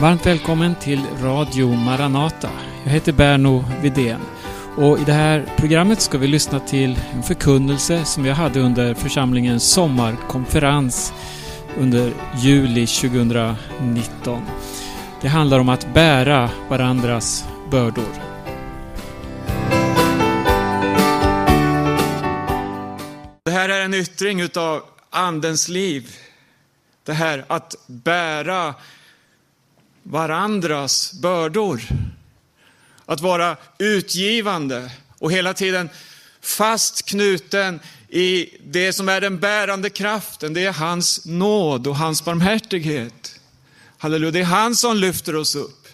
Varmt välkommen till Radio Maranata. Jag heter Berno Vidén och i det här programmet ska vi lyssna till en förkunnelse som jag hade under församlingens sommarkonferens under juli 2019. Det handlar om att bära varandras bördor. Det här är en yttring utav Andens liv. Det här att bära varandras bördor. Att vara utgivande och hela tiden fast knuten i det som är den bärande kraften. Det är hans nåd och hans barmhärtighet. Halleluja, det är han som lyfter oss upp.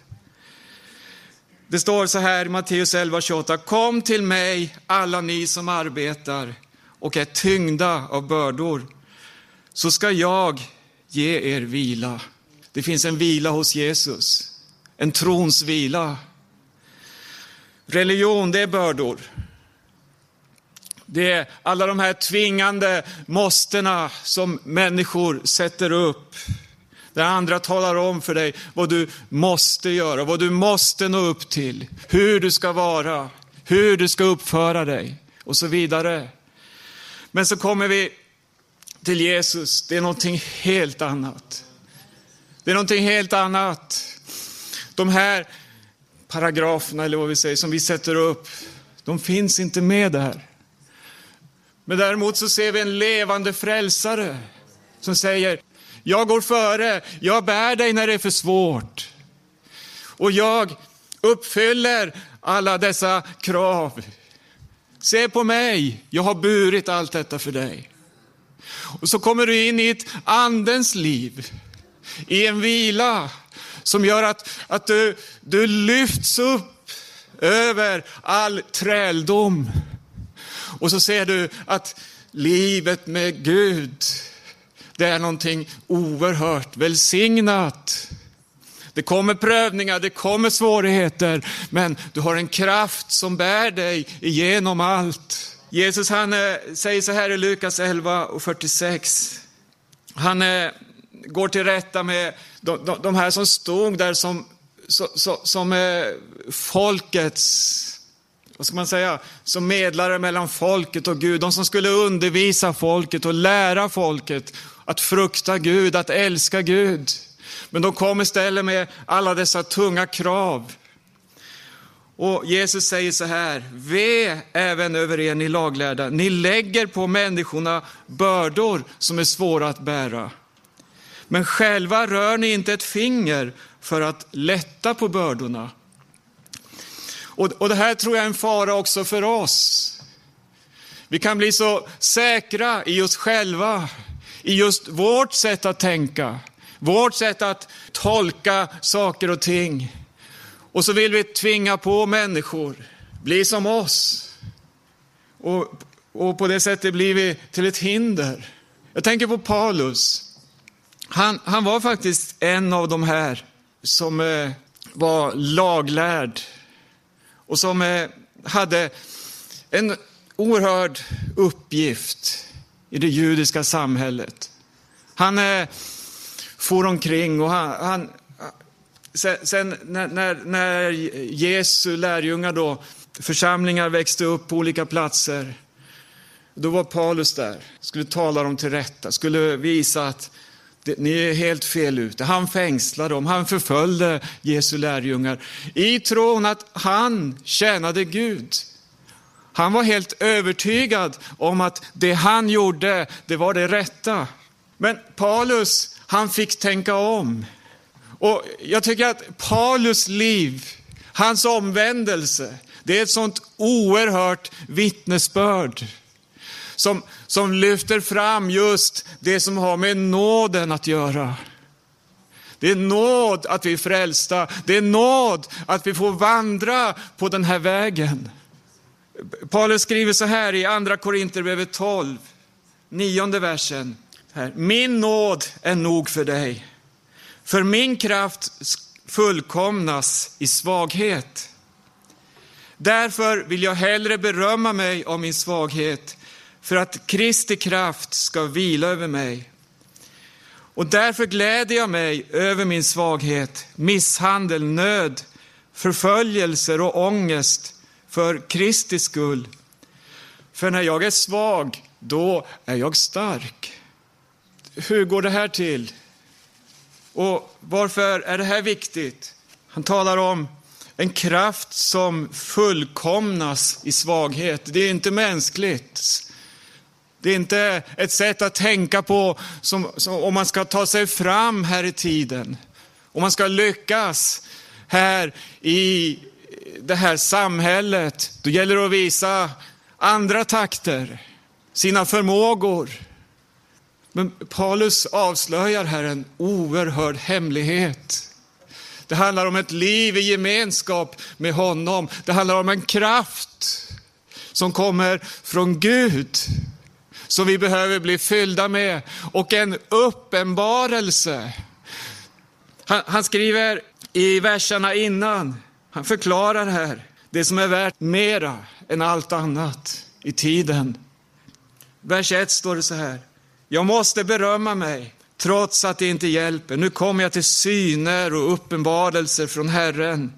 Det står så här i Matteus 11.28. Kom till mig alla ni som arbetar och är tyngda av bördor, så ska jag ge er vila. Det finns en vila hos Jesus, en trons vila. Religion, det är bördor. Det är alla de här tvingande måstena som människor sätter upp. Där andra talar om för dig vad du måste göra, vad du måste nå upp till, hur du ska vara, hur du ska uppföra dig och så vidare. Men så kommer vi till Jesus, det är någonting helt annat. Det är någonting helt annat. De här paragraferna, eller vad vi säger, som vi sätter upp, de finns inte med där. Men däremot så ser vi en levande frälsare som säger, jag går före, jag bär dig när det är för svårt. Och jag uppfyller alla dessa krav. Se på mig, jag har burit allt detta för dig. Och så kommer du in i ett andens liv, i en vila som gör att, att du, du lyfts upp över all träldom. Och så ser du att livet med Gud, det är någonting oerhört välsignat. Det kommer prövningar, det kommer svårigheter, men du har en kraft som bär dig igenom allt. Jesus han eh, säger så här i Lukas 11 och 46. Han eh, går till rätta med de, de, de här som stod där som, som, som folkets vad ska man säga, som medlare mellan folket och Gud. De som skulle undervisa folket och lära folket att frukta Gud, att älska Gud. Men de kom istället med alla dessa tunga krav. Och Jesus säger så här, ve även över er ni laglärda, ni lägger på människorna bördor som är svåra att bära. Men själva rör ni inte ett finger för att lätta på bördorna. Och, och det här tror jag är en fara också för oss. Vi kan bli så säkra i oss själva, i just vårt sätt att tänka, vårt sätt att tolka saker och ting. Och så vill vi tvinga på människor, bli som oss. Och, och på det sättet blir vi till ett hinder. Jag tänker på Paulus. Han, han var faktiskt en av de här som eh, var laglärd och som eh, hade en oerhörd uppgift i det judiska samhället. Han eh, for omkring och han, han sen, sen när, när, när, Jesu lärjungar då, församlingar växte upp på olika platser, då var Paulus där, skulle tala dem till rätta, skulle visa att ni är helt fel ute. Han fängslade dem, han förföljde Jesu lärjungar i tron att han tjänade Gud. Han var helt övertygad om att det han gjorde, det var det rätta. Men Paulus, han fick tänka om. Och jag tycker att Paulus liv, hans omvändelse, det är ett sånt oerhört vittnesbörd som, som lyfter fram just det som har med nåden att göra. Det är nåd att vi är frälsta. Det är nåd att vi får vandra på den här vägen. Paulus skriver så här i andra Korinthierbrevet 12, nionde versen. Här. Min nåd är nog för dig, för min kraft fullkomnas i svaghet. Därför vill jag hellre berömma mig av min svaghet för att Kristi kraft ska vila över mig. Och därför gläder jag mig över min svaghet, misshandel, nöd, förföljelser och ångest för Kristi skull. För när jag är svag, då är jag stark. Hur går det här till? Och varför är det här viktigt? Han talar om en kraft som fullkomnas i svaghet. Det är inte mänskligt. Det är inte ett sätt att tänka på som, som, om man ska ta sig fram här i tiden. Om man ska lyckas här i det här samhället. Då gäller det att visa andra takter, sina förmågor. Men Paulus avslöjar här en oerhörd hemlighet. Det handlar om ett liv i gemenskap med honom. Det handlar om en kraft som kommer från Gud som vi behöver bli fyllda med och en uppenbarelse. Han, han skriver i verserna innan, han förklarar här det som är värt mera än allt annat i tiden. Vers 1 står det så här. Jag måste berömma mig trots att det inte hjälper. Nu kommer jag till syner och uppenbarelser från Herren.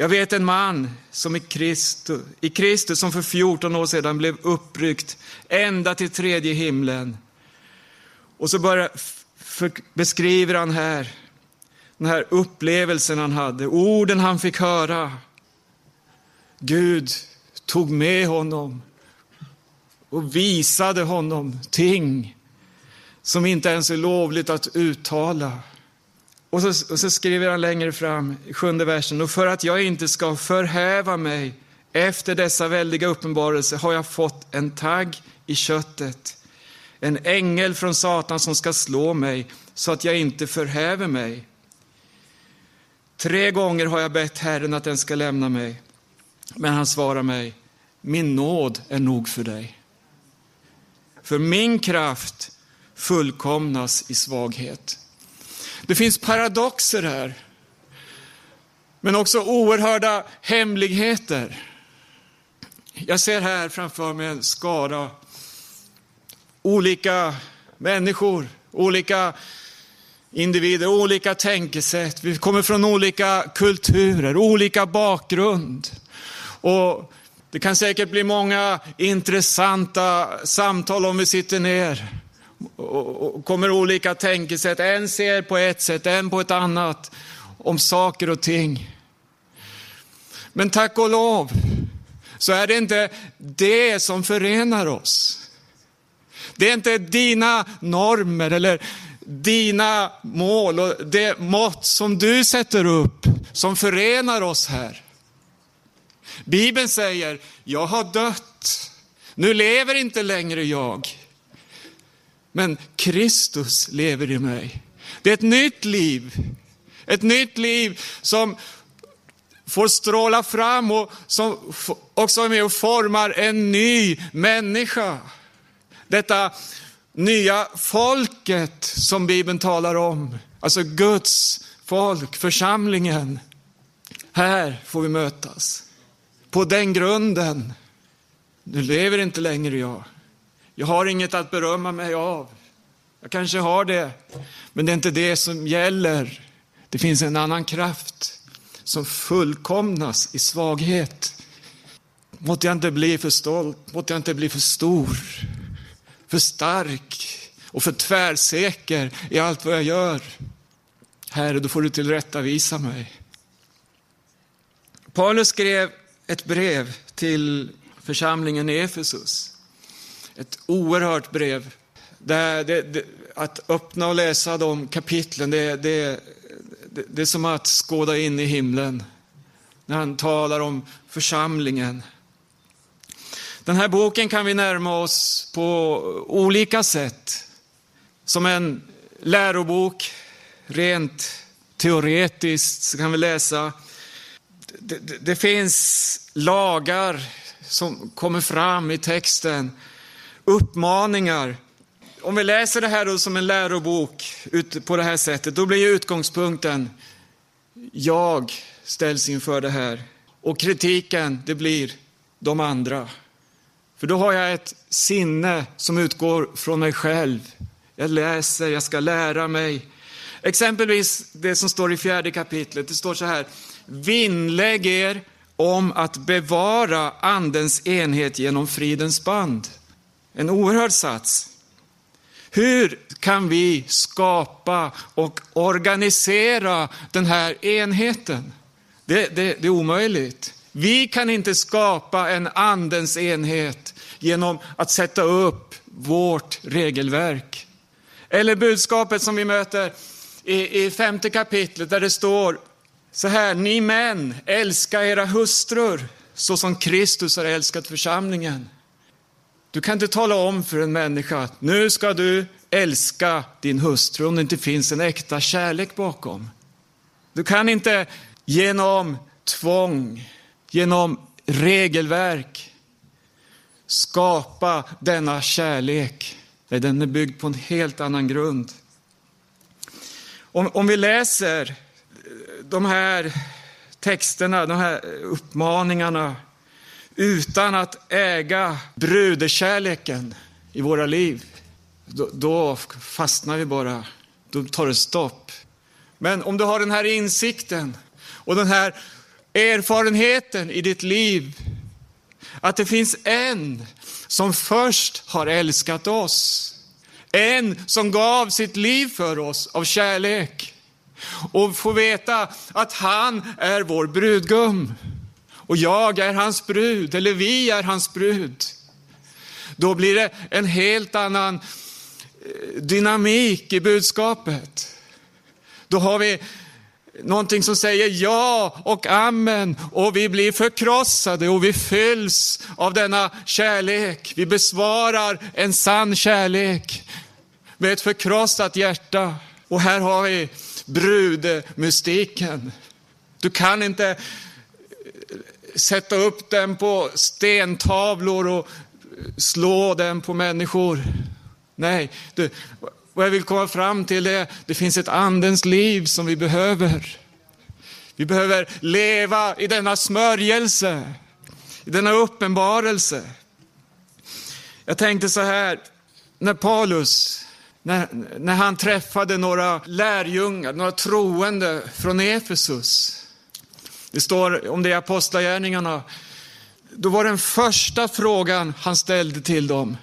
Jag vet en man som i Kristus, i Kristus som för 14 år sedan blev uppryckt ända till tredje himlen. Och så börjar, för, beskriver han här den här upplevelsen han hade, orden han fick höra. Gud tog med honom och visade honom ting som inte ens är lovligt att uttala. Och så, och så skriver han längre fram sjunde versen, och för att jag inte ska förhäva mig efter dessa väldiga uppenbarelser har jag fått en tagg i köttet, en ängel från Satan som ska slå mig så att jag inte förhäver mig. Tre gånger har jag bett Herren att den ska lämna mig, men han svarar mig, min nåd är nog för dig. För min kraft fullkomnas i svaghet. Det finns paradoxer här, men också oerhörda hemligheter. Jag ser här framför mig en skara olika människor, olika individer, olika tänkesätt. Vi kommer från olika kulturer, olika bakgrund. Och det kan säkert bli många intressanta samtal om vi sitter ner och kommer olika tänkesätt. En ser på ett sätt, en på ett annat om saker och ting. Men tack och lov så är det inte det som förenar oss. Det är inte dina normer eller dina mål och det mått som du sätter upp som förenar oss här. Bibeln säger, jag har dött. Nu lever inte längre jag. Men Kristus lever i mig. Det är ett nytt liv. Ett nytt liv som får stråla fram och som också är med och formar en ny människa. Detta nya folket som Bibeln talar om. Alltså Guds folk, församlingen. Här får vi mötas. På den grunden. Nu lever inte längre jag. Jag har inget att berömma mig av. Jag kanske har det, men det är inte det som gäller. Det finns en annan kraft som fullkomnas i svaghet. Måtte jag inte bli för stolt, måtte jag inte bli för stor, för stark och för tvärsäker i allt vad jag gör. Herre, då får du tillrättavisa mig. Paulus skrev ett brev till församlingen i Efesus. Ett oerhört brev. Det, det, det, att öppna och läsa de kapitlen, det, det, det är som att skåda in i himlen. När han talar om församlingen. Den här boken kan vi närma oss på olika sätt. Som en lärobok, rent teoretiskt så kan vi läsa. Det, det, det finns lagar som kommer fram i texten uppmaningar. Om vi läser det här då som en lärobok på det här sättet, då blir utgångspunkten, jag ställs inför det här. Och kritiken, det blir de andra. För då har jag ett sinne som utgår från mig själv. Jag läser, jag ska lära mig. Exempelvis det som står i fjärde kapitlet. Det står så här. Vinnlägg er om att bevara andens enhet genom fridens band. En oerhörd sats. Hur kan vi skapa och organisera den här enheten? Det, det, det, är omöjligt. Vi kan inte skapa en andens enhet genom att sätta upp vårt regelverk. Eller budskapet som vi möter i, i femte kapitlet där det står så här, ni män, älska era hustrur så som Kristus har älskat församlingen. Du kan inte tala om för en människa att nu ska du älska din hustru om det inte finns en äkta kärlek bakom. Du kan inte genom tvång, genom regelverk skapa denna kärlek. Den är byggd på en helt annan grund. Om, om vi läser de här texterna, de här uppmaningarna utan att äga bruderkärleken i våra liv, då, då fastnar vi bara. Då tar det stopp. Men om du har den här insikten och den här erfarenheten i ditt liv, att det finns en som först har älskat oss, en som gav sitt liv för oss av kärlek och få veta att han är vår brudgum och jag är hans brud, eller vi är hans brud. Då blir det en helt annan eh, dynamik i budskapet. Då har vi någonting som säger ja och amen och vi blir förkrossade och vi fylls av denna kärlek. Vi besvarar en sann kärlek med ett förkrossat hjärta. Och här har vi brudmystiken. Du kan inte sätta upp den på stentavlor och slå den på människor. Nej, det, vad jag vill komma fram till är att det finns ett andens liv som vi behöver. Vi behöver leva i denna smörjelse, i denna uppenbarelse. Jag tänkte så här, när Paulus när, när han träffade några lärjungar, några troende från Efesus. Det står om det i Apostlagärningarna. Då var den första frågan han ställde till dem,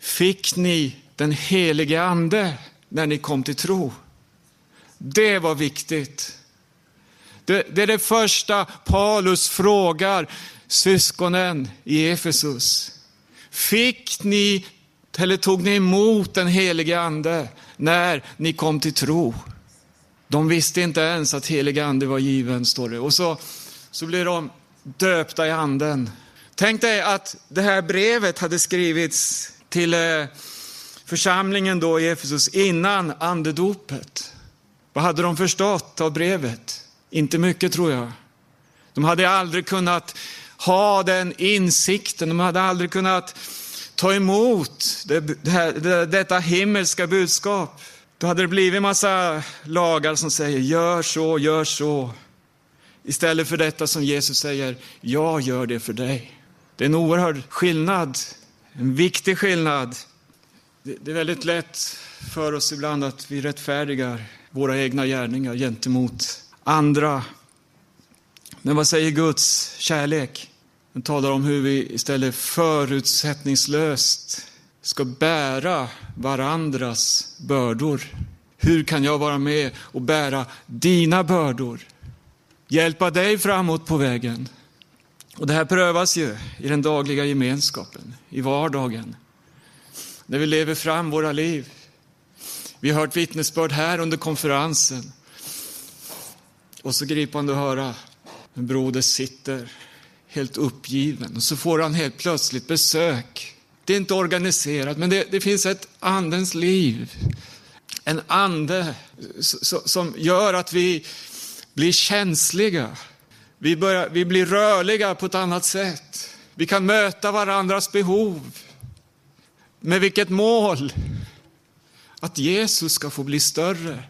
fick ni den helige ande när ni kom till tro? Det var viktigt. Det, det är det första Paulus frågar syskonen i Efesus. Fick ni eller tog ni emot den helige ande när ni kom till tro? De visste inte ens att helig ande var given, står det. Och så, så blir de döpta i anden. Tänk dig att det här brevet hade skrivits till eh, församlingen då i Efesus innan andedopet. Vad hade de förstått av brevet? Inte mycket tror jag. De hade aldrig kunnat ha den insikten, de hade aldrig kunnat ta emot det, det här, det, detta himmelska budskap. Då hade det blivit massa lagar som säger gör så, gör så. Istället för detta som Jesus säger, jag gör det för dig. Det är en oerhörd skillnad, en viktig skillnad. Det är väldigt lätt för oss ibland att vi rättfärdigar våra egna gärningar gentemot andra. Men vad säger Guds kärlek? Den talar om hur vi istället förutsättningslöst ska bära varandras bördor. Hur kan jag vara med och bära dina bördor? Hjälpa dig framåt på vägen. Och det här prövas ju i den dagliga gemenskapen, i vardagen. När vi lever fram våra liv. Vi har hört vittnesbörd här under konferensen. Och så gripande att höra en broder sitter helt uppgiven. Och så får han helt plötsligt besök. Det är inte organiserat, men det, det finns ett andens liv. En ande som gör att vi blir känsliga. Vi, börjar, vi blir rörliga på ett annat sätt. Vi kan möta varandras behov. Med vilket mål? Att Jesus ska få bli större.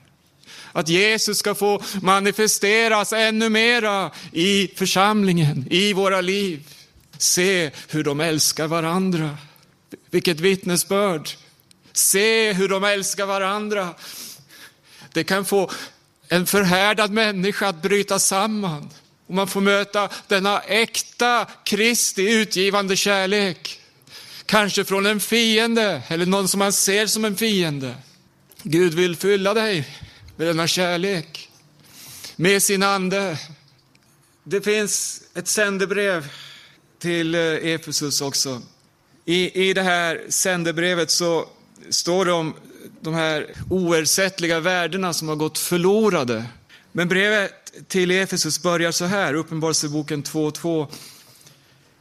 Att Jesus ska få manifesteras ännu mera i församlingen, i våra liv. Se hur de älskar varandra. Vilket vittnesbörd. Se hur de älskar varandra. Det kan få en förhärdad människa att bryta samman. Och man får möta denna äkta Kristi utgivande kärlek. Kanske från en fiende eller någon som man ser som en fiende. Gud vill fylla dig med denna kärlek. Med sin ande. Det finns ett sändebrev till eh, Efesus också. I, I det här sändebrevet så står det om de här oersättliga värdena som har gått förlorade. Men brevet till Efesus börjar så här, Uppenbarelseboken 2.2.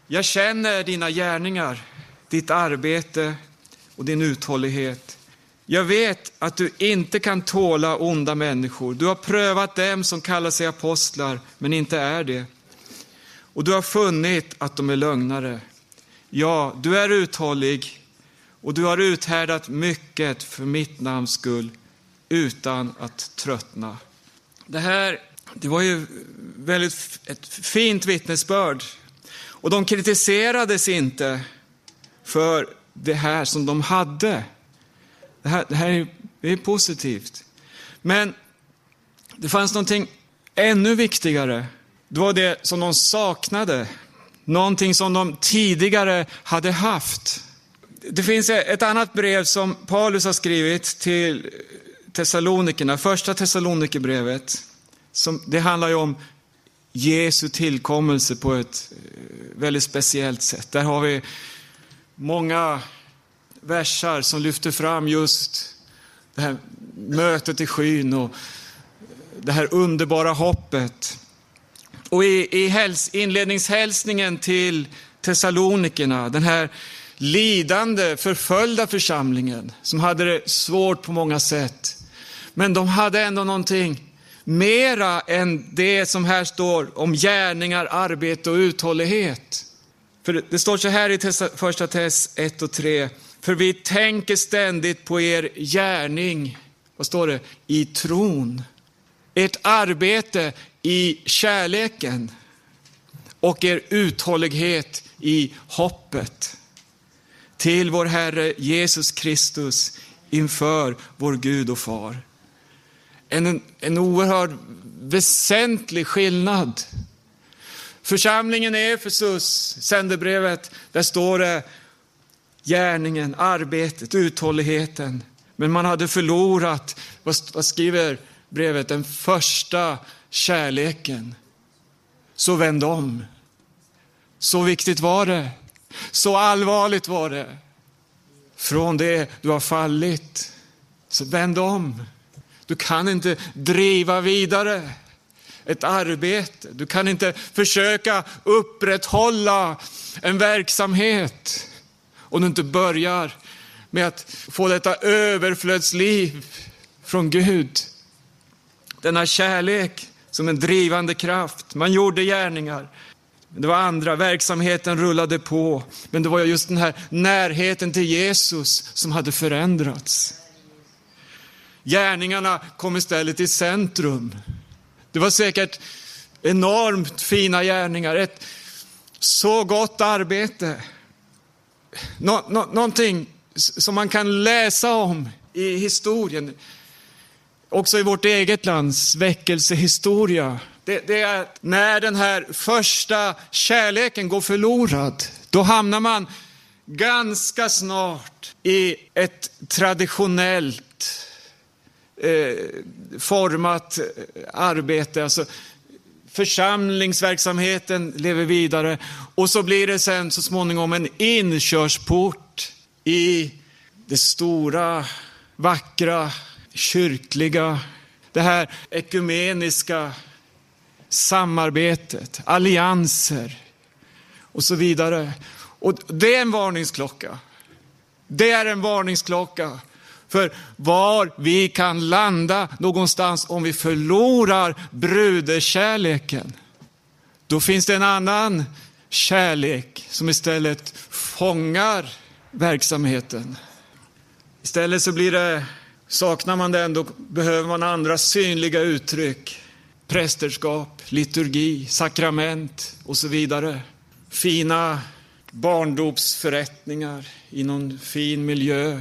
Jag känner dina gärningar, ditt arbete och din uthållighet. Jag vet att du inte kan tåla onda människor. Du har prövat dem som kallar sig apostlar, men inte är det. Och du har funnit att de är lögnare. Ja, du är uthållig och du har uthärdat mycket för mitt namns skull utan att tröttna. Det här det var ju väldigt ett fint vittnesbörd. Och de kritiserades inte för det här som de hade. Det här, det här är, är positivt. Men det fanns någonting ännu viktigare. Det var det som de saknade. Någonting som de tidigare hade haft. Det finns ett annat brev som Paulus har skrivit till Thessalonikerna, första Thessalonikerbrevet. Som, det handlar ju om Jesu tillkommelse på ett eh, väldigt speciellt sätt. Där har vi många versar som lyfter fram just det här mötet i skyn och det här underbara hoppet. Och i, i häls, inledningshälsningen till Thessalonikerna, den här lidande, förföljda församlingen som hade det svårt på många sätt. Men de hade ändå någonting mera än det som här står om gärningar, arbete och uthållighet. För det står så här i första Tess 1 och 3. För vi tänker ständigt på er gärning, vad står det? I tron. Ert arbete i kärleken och er uthållighet i hoppet till vår Herre Jesus Kristus inför vår Gud och Far en, en oerhört väsentlig skillnad. Församlingen i Efesus, sändebrevet, där står det gärningen, arbetet, uthålligheten. Men man hade förlorat, vad, vad skriver brevet, den första kärleken. Så vänd om. Så viktigt var det. Så allvarligt var det. Från det du har fallit. Så vänd om. Du kan inte driva vidare ett arbete. Du kan inte försöka upprätthålla en verksamhet om du inte börjar med att få detta överflödsliv från Gud. Denna kärlek som en drivande kraft. Man gjorde gärningar. Det var andra, verksamheten rullade på. Men det var just den här närheten till Jesus som hade förändrats. Gärningarna kom istället i centrum. Det var säkert enormt fina gärningar, ett så gott arbete. Nå, nå, någonting som man kan läsa om i historien, också i vårt eget lands väckelsehistoria. Det, det är när den här första kärleken går förlorad, då hamnar man ganska snart i ett traditionellt eh, format eh, arbete. Alltså, församlingsverksamheten lever vidare och så blir det sen så småningom en inkörsport i det stora, vackra, kyrkliga, det här ekumeniska samarbetet, allianser och så vidare. Och det är en varningsklocka. Det är en varningsklocka för var vi kan landa någonstans om vi förlorar bruderkärleken. Då finns det en annan kärlek som istället fångar verksamheten. Istället så blir det, saknar man den då behöver man andra synliga uttryck. Prästerskap, liturgi, sakrament och så vidare. Fina barndopsförrättningar i någon fin miljö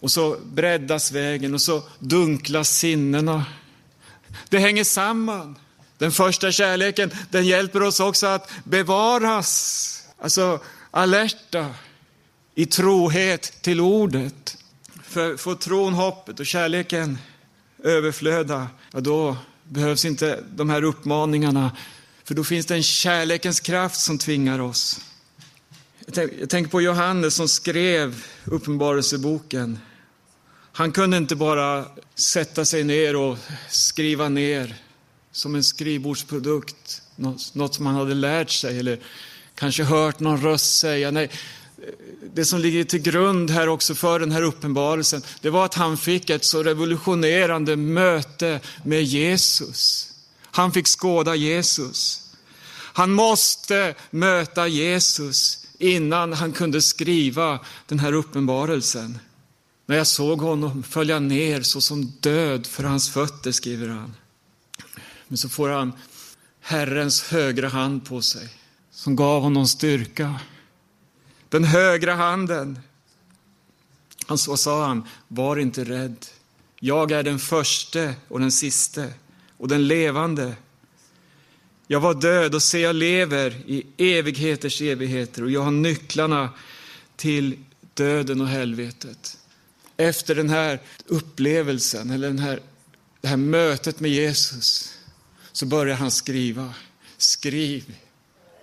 Och så breddas vägen och så dunklas sinnena. Det hänger samman. Den första kärleken, den hjälper oss också att bevaras, alltså alerta i trohet till ordet. För får tron, hoppet och kärleken överflöda, ja då behövs inte de här uppmaningarna, för då finns det en kärlekens kraft som tvingar oss. Jag tänker på Johannes som skrev Uppenbarelseboken. Han kunde inte bara sätta sig ner och skriva ner som en skrivbordsprodukt, något som han hade lärt sig eller kanske hört någon röst säga. Nej, det som ligger till grund här också för den här uppenbarelsen, det var att han fick ett så revolutionerande möte med Jesus. Han fick skåda Jesus. Han måste möta Jesus innan han kunde skriva den här uppenbarelsen. När jag såg honom följa ner såsom död för hans fötter, skriver han. Men så får han Herrens högra hand på sig, som gav honom styrka. Den högra handen. Och så sa han, var inte rädd. Jag är den förste och den siste och den levande. Jag var död och se jag lever i evigheters evigheter och jag har nycklarna till döden och helvetet. Efter den här upplevelsen, eller den här, det här mötet med Jesus, så börjar han skriva. Skriv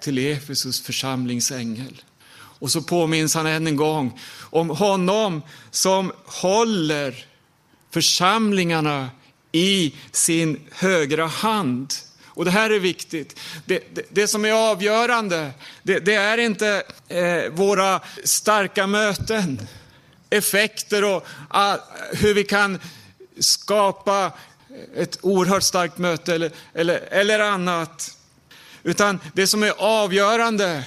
till Efesos församlingsängel. Och så påminns han än en gång om honom som håller församlingarna i sin högra hand. Och det här är viktigt. Det, det, det som är avgörande, det, det är inte eh, våra starka möten, effekter och ah, hur vi kan skapa ett oerhört starkt möte eller, eller, eller annat. Utan det som är avgörande,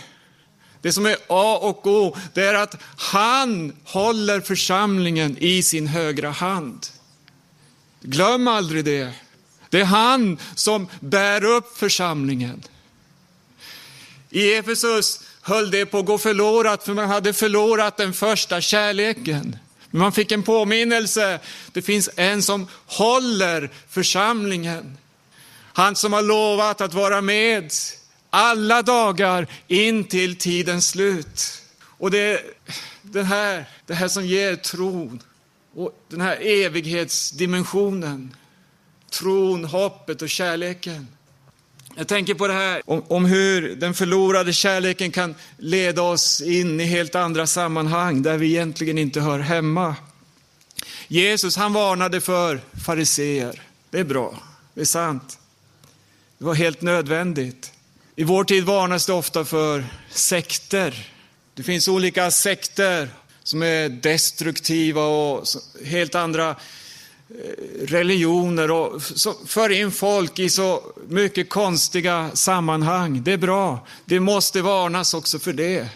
det som är A och O, det är att han håller församlingen i sin högra hand. Glöm aldrig det. Det är han som bär upp församlingen. I Efesus höll det på att gå förlorat, för man hade förlorat den första kärleken. Men man fick en påminnelse. Det finns en som håller församlingen. Han som har lovat att vara med alla dagar in till tidens slut. Och det är det här, det här som ger tron och den här evighetsdimensionen. Tron, hoppet och kärleken. Jag tänker på det här om, om, hur den förlorade kärleken kan leda oss in i helt andra sammanhang där vi egentligen inte hör hemma. Jesus han varnade för fariseer. Det är bra, det är sant. Det var helt nödvändigt. I vår tid varnas det ofta för sekter. Det finns olika sekter som är destruktiva och helt andra eh, religioner och för in folk i så mycket konstiga sammanhang. Det är bra. Det måste varnas också för det.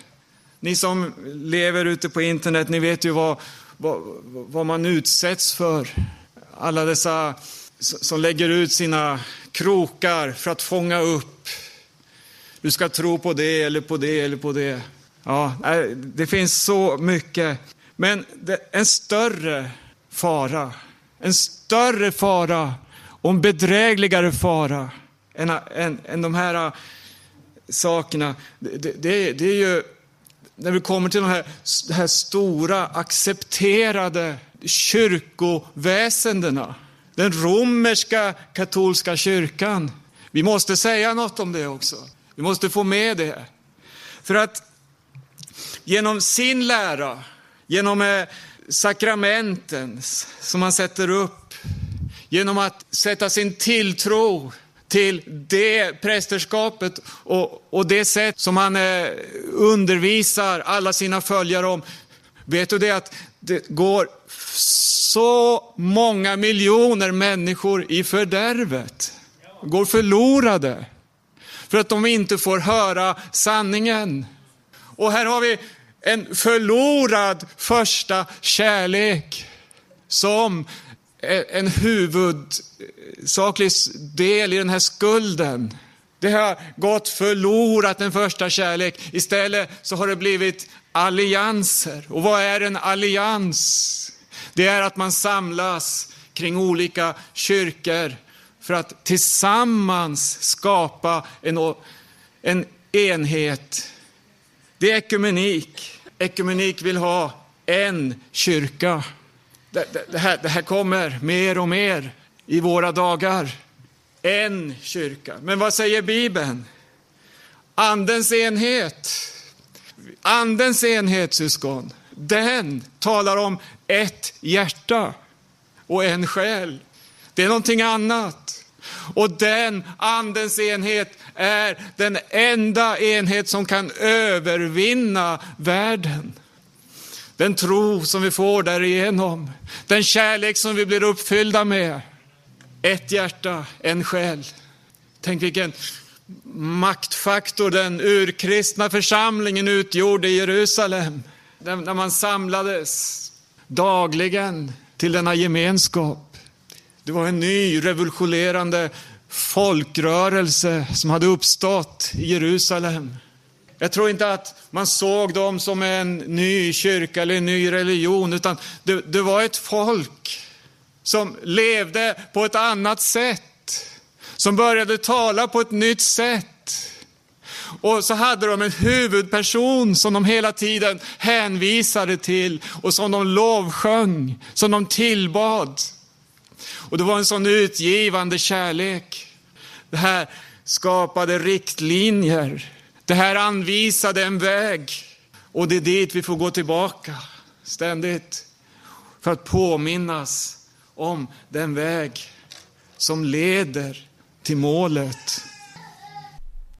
Ni som lever ute på internet, ni vet ju vad, vad, vad man utsätts för. Alla dessa som lägger ut sina krokar för att fånga upp. Du ska tro på det eller på det eller på det. Ja, det finns så mycket. Men en större fara en större fara och en bedrägligare fara än, än, än de här äh, sakerna. Det, det, det är ju när vi kommer till de här, de här stora accepterade kyrkoväsendena. Den romerska katolska kyrkan. Vi måste säga något om det också. Vi måste få med det. För att genom sin lära, genom eh, sakramenten som man sätter upp genom att sätta sin tilltro till det prästerskapet och, och det sätt som han eh, undervisar alla sina följare om. Vet du det att det går så många miljoner människor i fördärvet, går förlorade för att de inte får höra sanningen. Och här har vi en förlorad första kärlek som en huvudsaklig del i den här skulden. Det har gått förlorat en första kärlek. Istället så har det blivit allianser. Och vad är en allians? Det är att man samlas kring olika kyrkor för att tillsammans skapa en, en enhet. Det är ekumenik. Ekumenik vill ha en kyrka. Det, det, det, här, det här kommer mer och mer i våra dagar. En kyrka. Men vad säger Bibeln? Andens enhet. Andens enhet, syskon, den talar om ett hjärta och en själ. Det är någonting annat. Och den andens enhet är den enda enhet som kan övervinna världen. Den tro som vi får därigenom, den kärlek som vi blir uppfyllda med. Ett hjärta, en själ. Tänk vilken maktfaktor den urkristna församlingen utgjorde i Jerusalem. När man samlades dagligen till denna gemenskap. Det var en ny revolutionerande folkrörelse som hade uppstått i Jerusalem. Jag tror inte att man såg dem som en ny kyrka eller en ny religion, utan det, det var ett folk som levde på ett annat sätt, som började tala på ett nytt sätt. Och så hade de en huvudperson som de hela tiden hänvisade till och som de lovsjöng, som de tillbad. Och det var en sån utgivande kärlek. Det här skapade riktlinjer. Det här anvisade en väg. Och det är dit vi får gå tillbaka ständigt. För att påminnas om den väg som leder till målet.